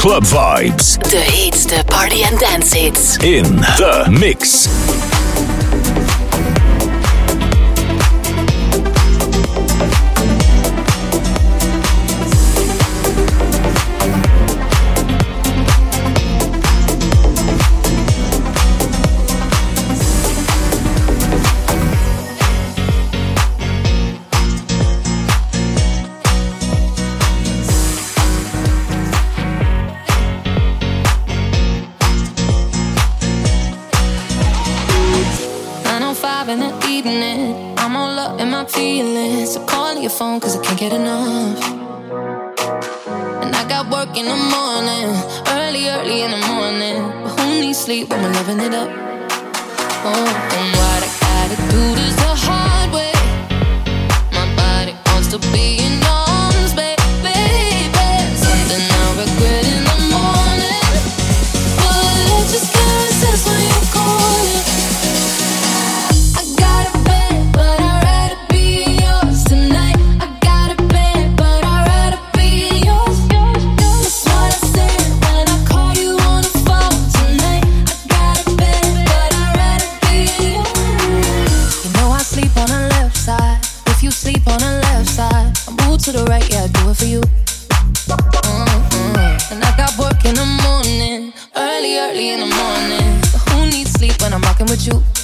Club Vibes. the De heetste party and dance hits. In the mix. Feelings, So calling your phone, cause I can't get enough. And I got work in the morning, early, early in the morning. But who needs sleep when we're loving it up? Oh, and what I gotta do this the hard way. My body wants to be you.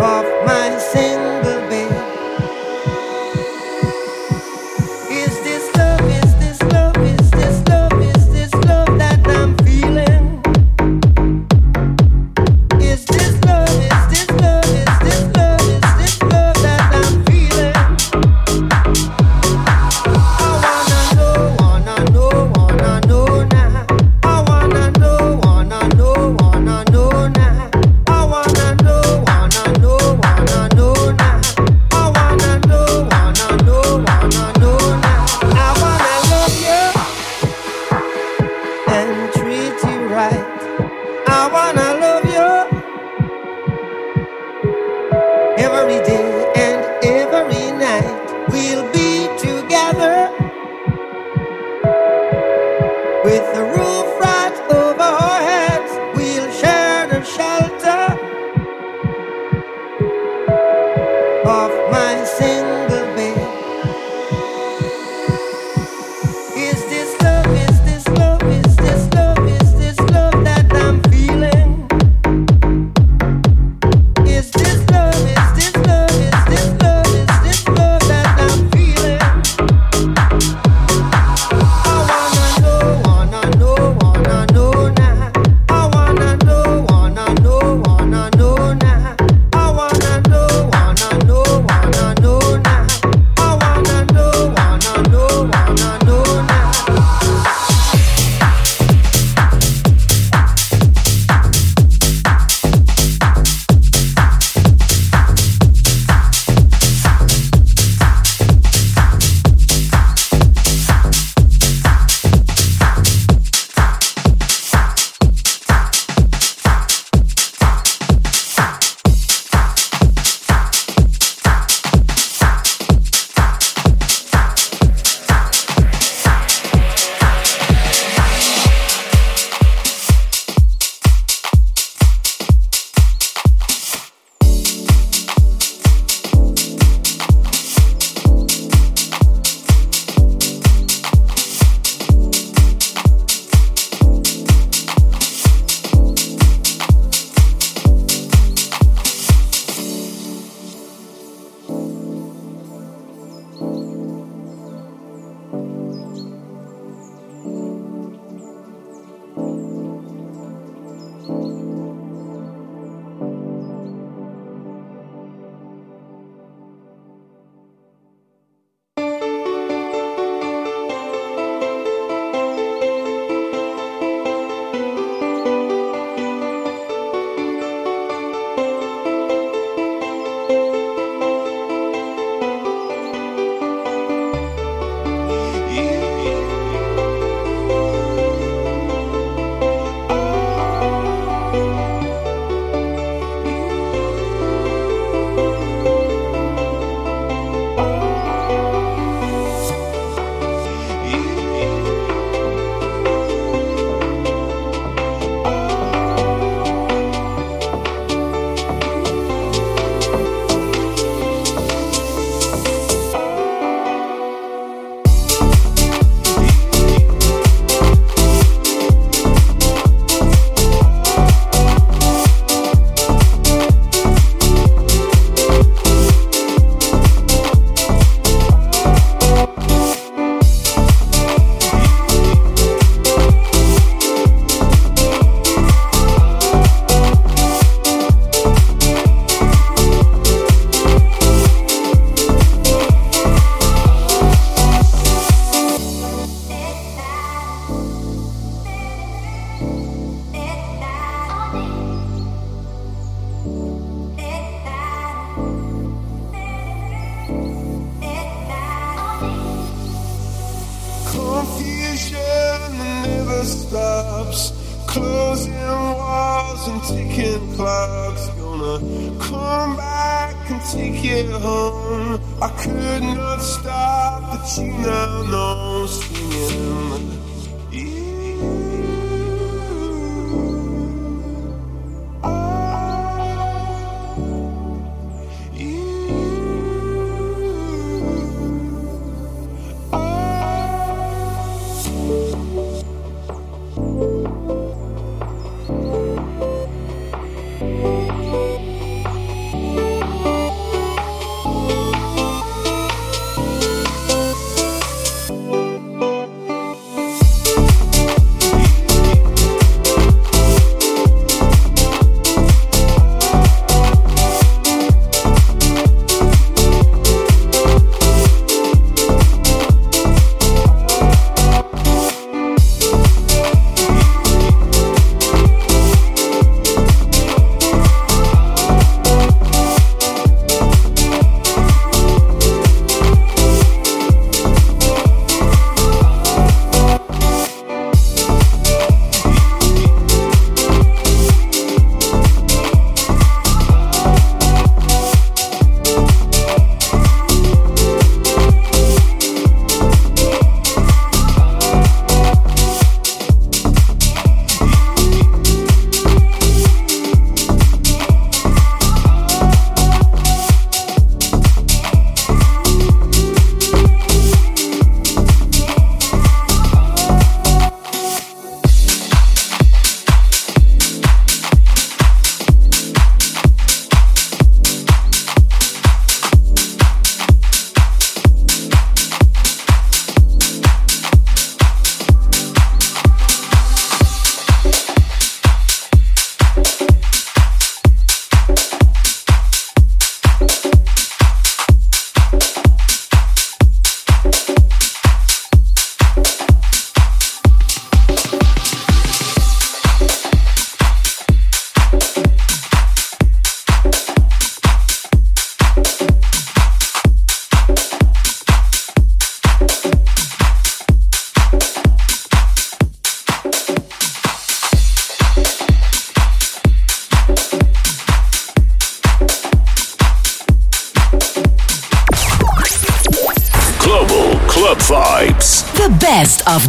above.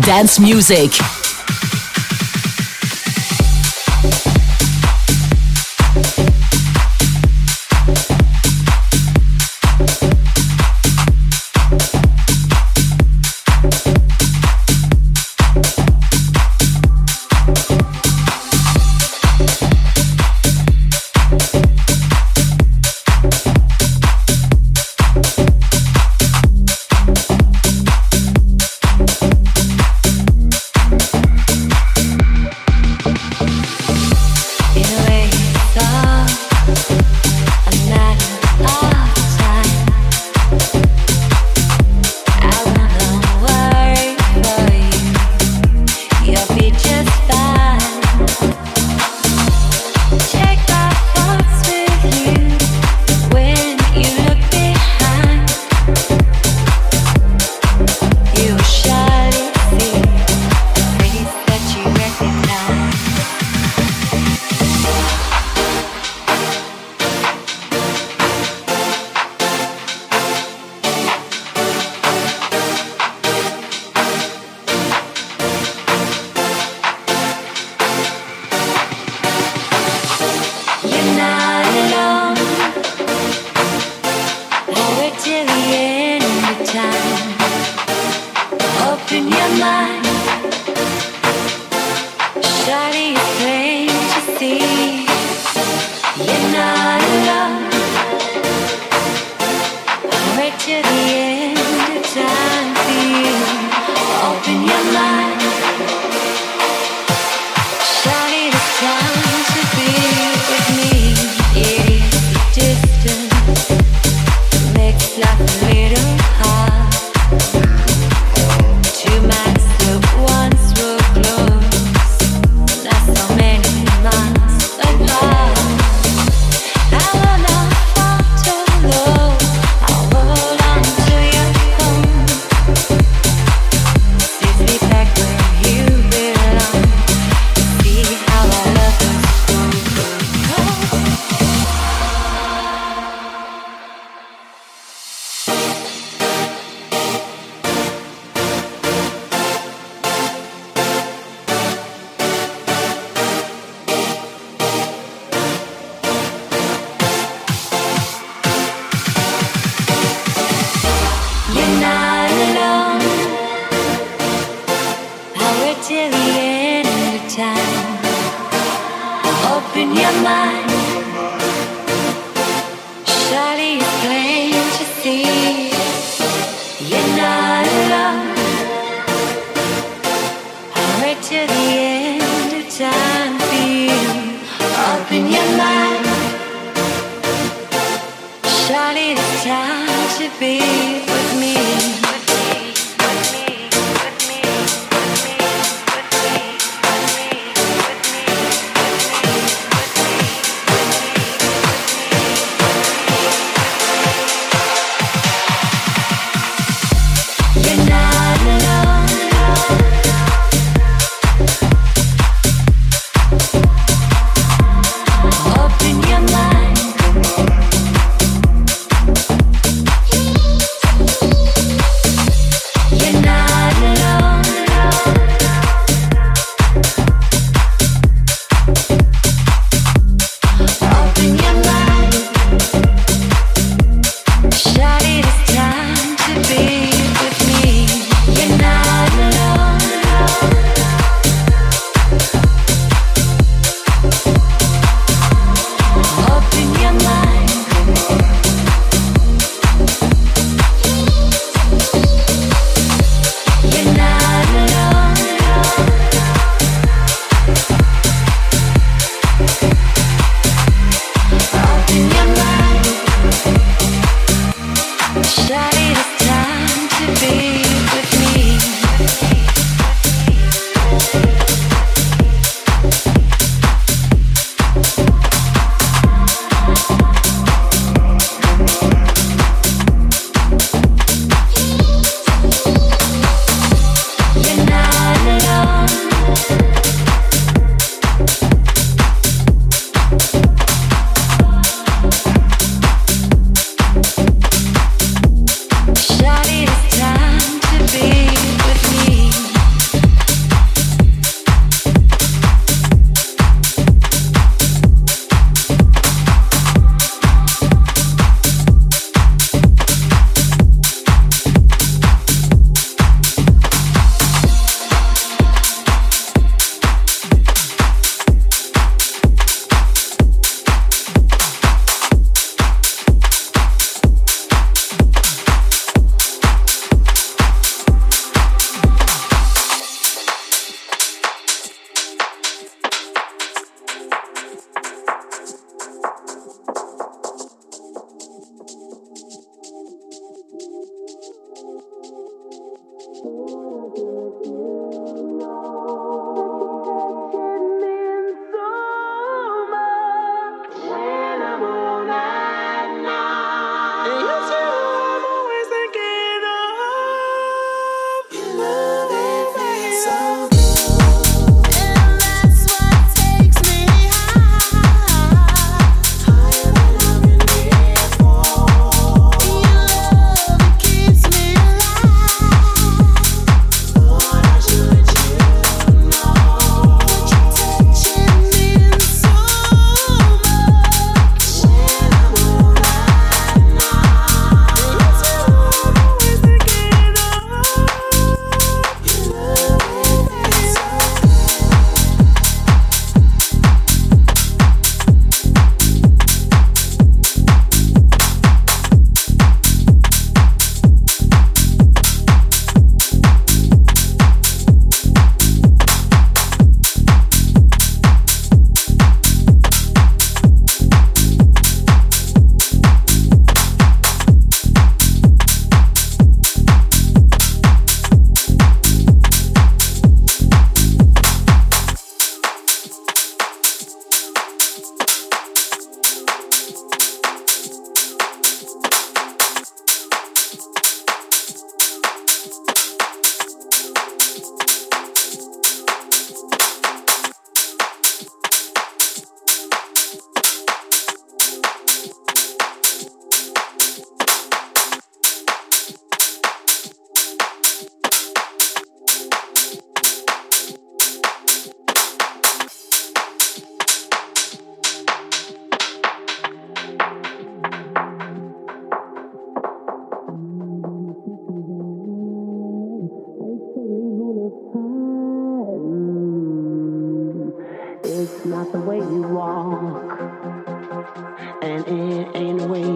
Dance music.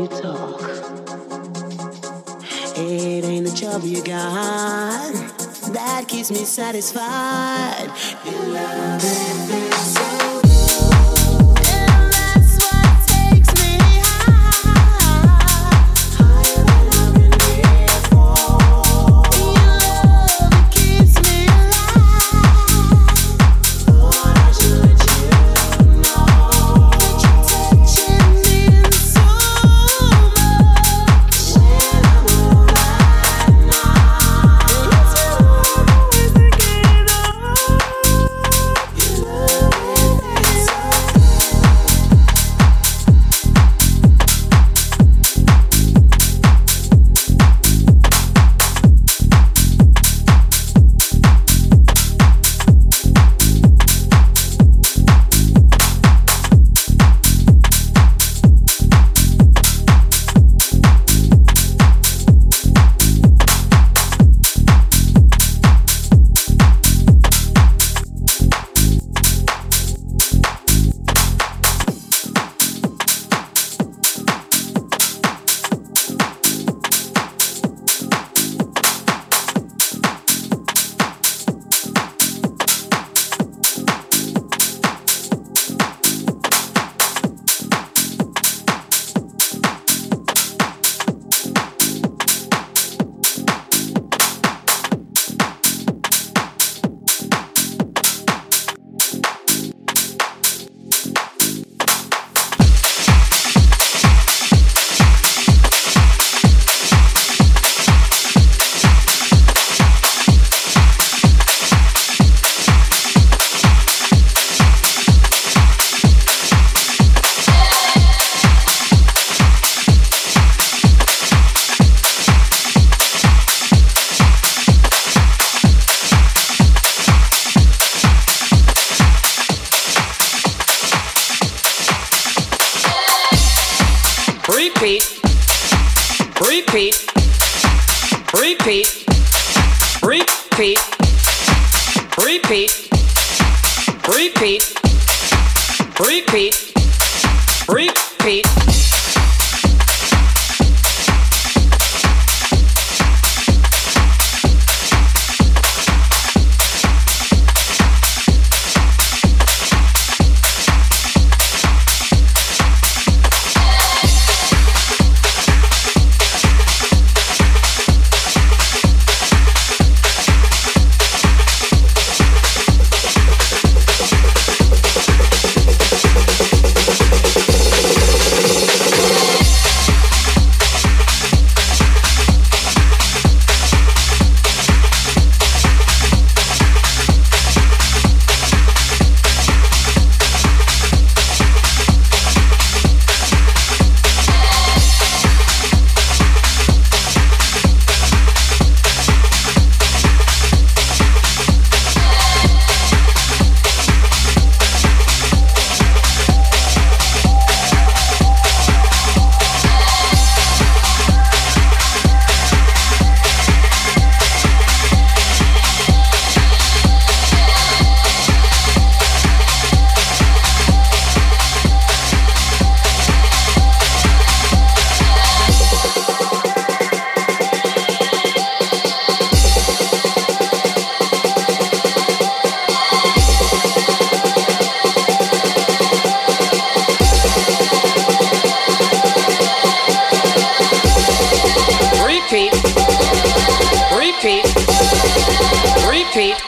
You talk. It ain't the job you got that keeps me satisfied. Your love is Thank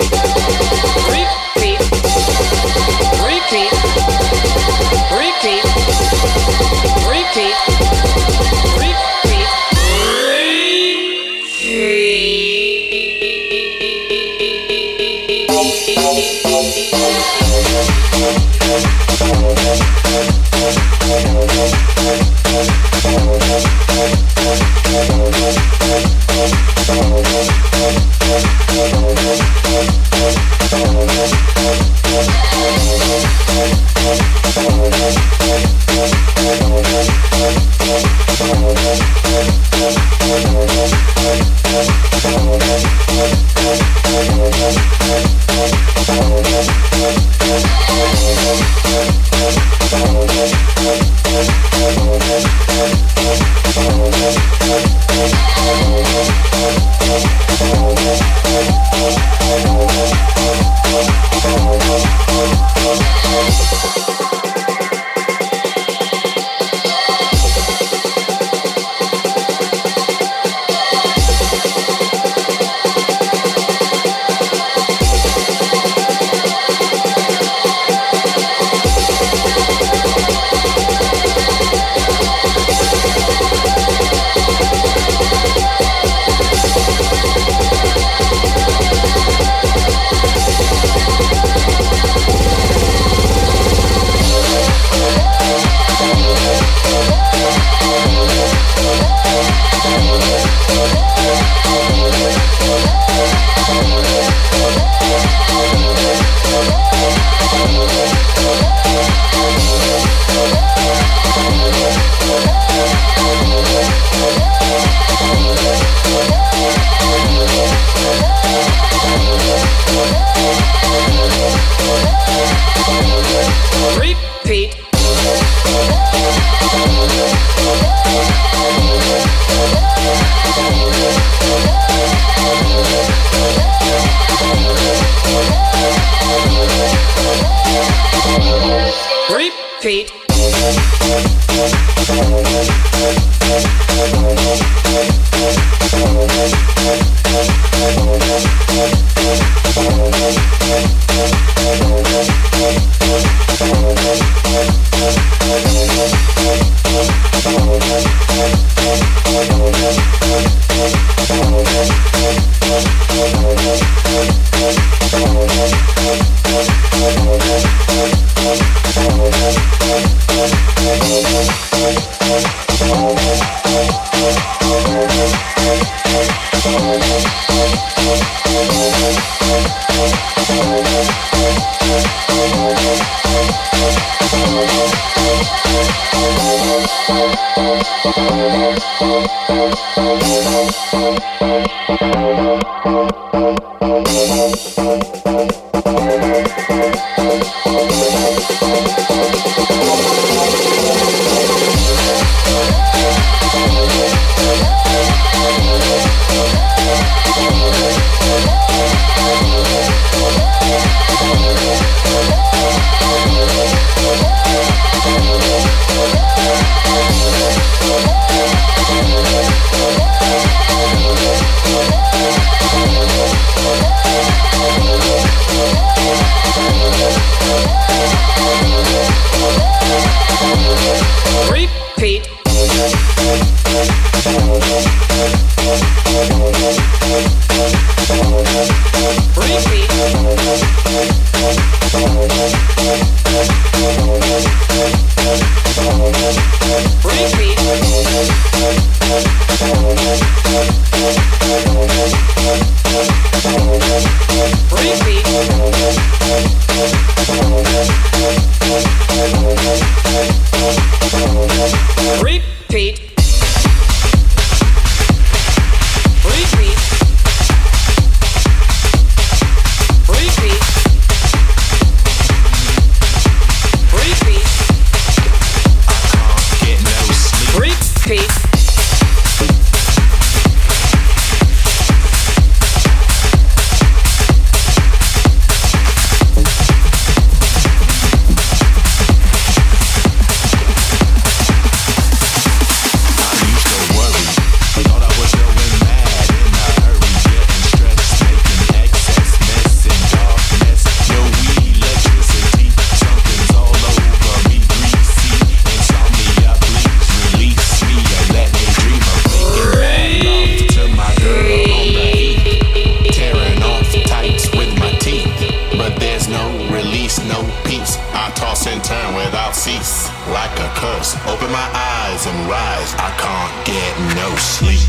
no peace. I toss and turn without cease, like a curse. Open my eyes and rise. I can't get no sleep.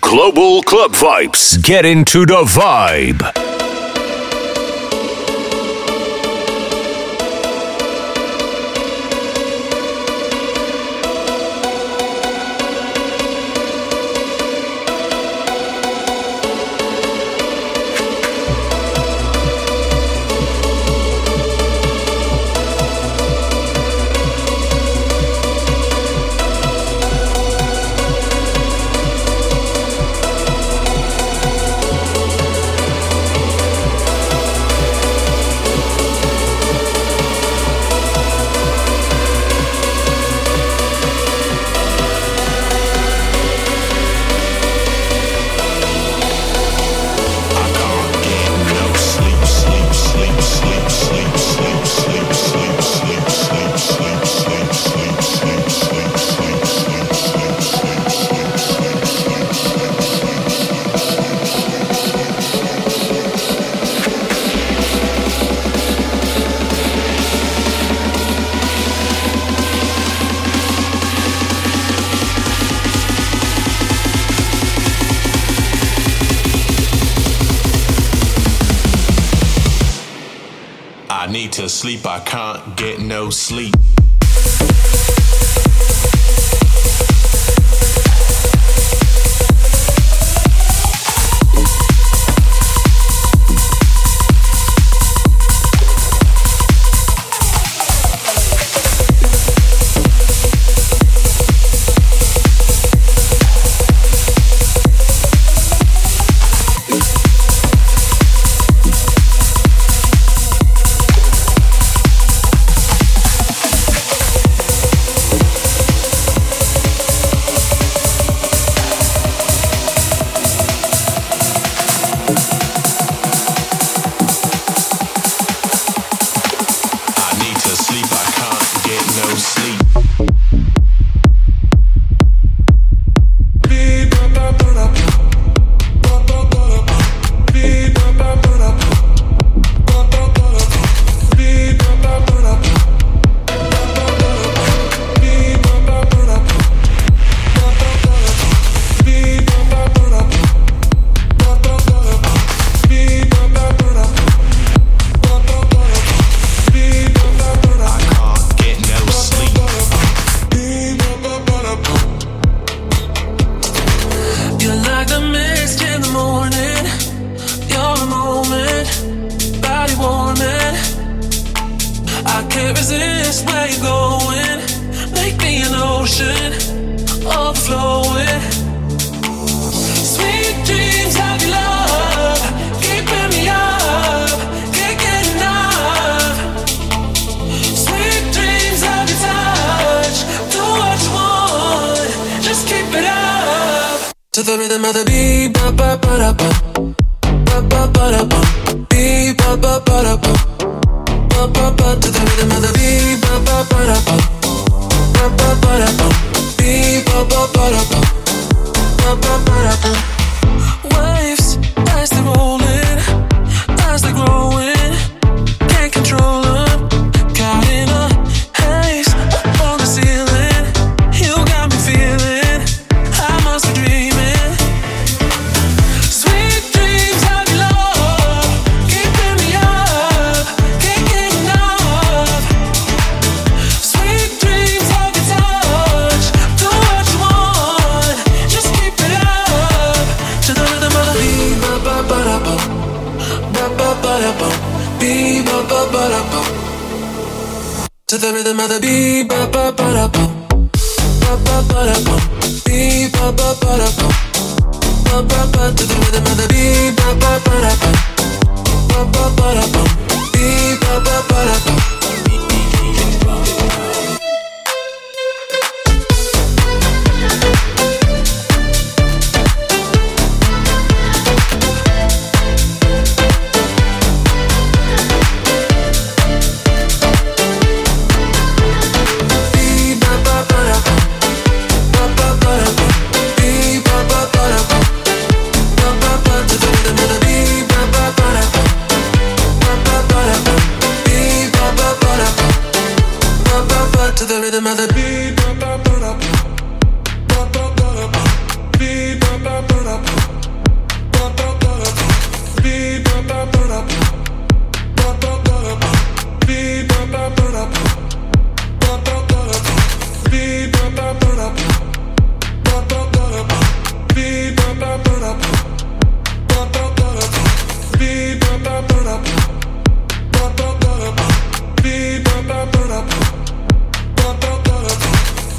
Global Club Vibes. Get into the vibe.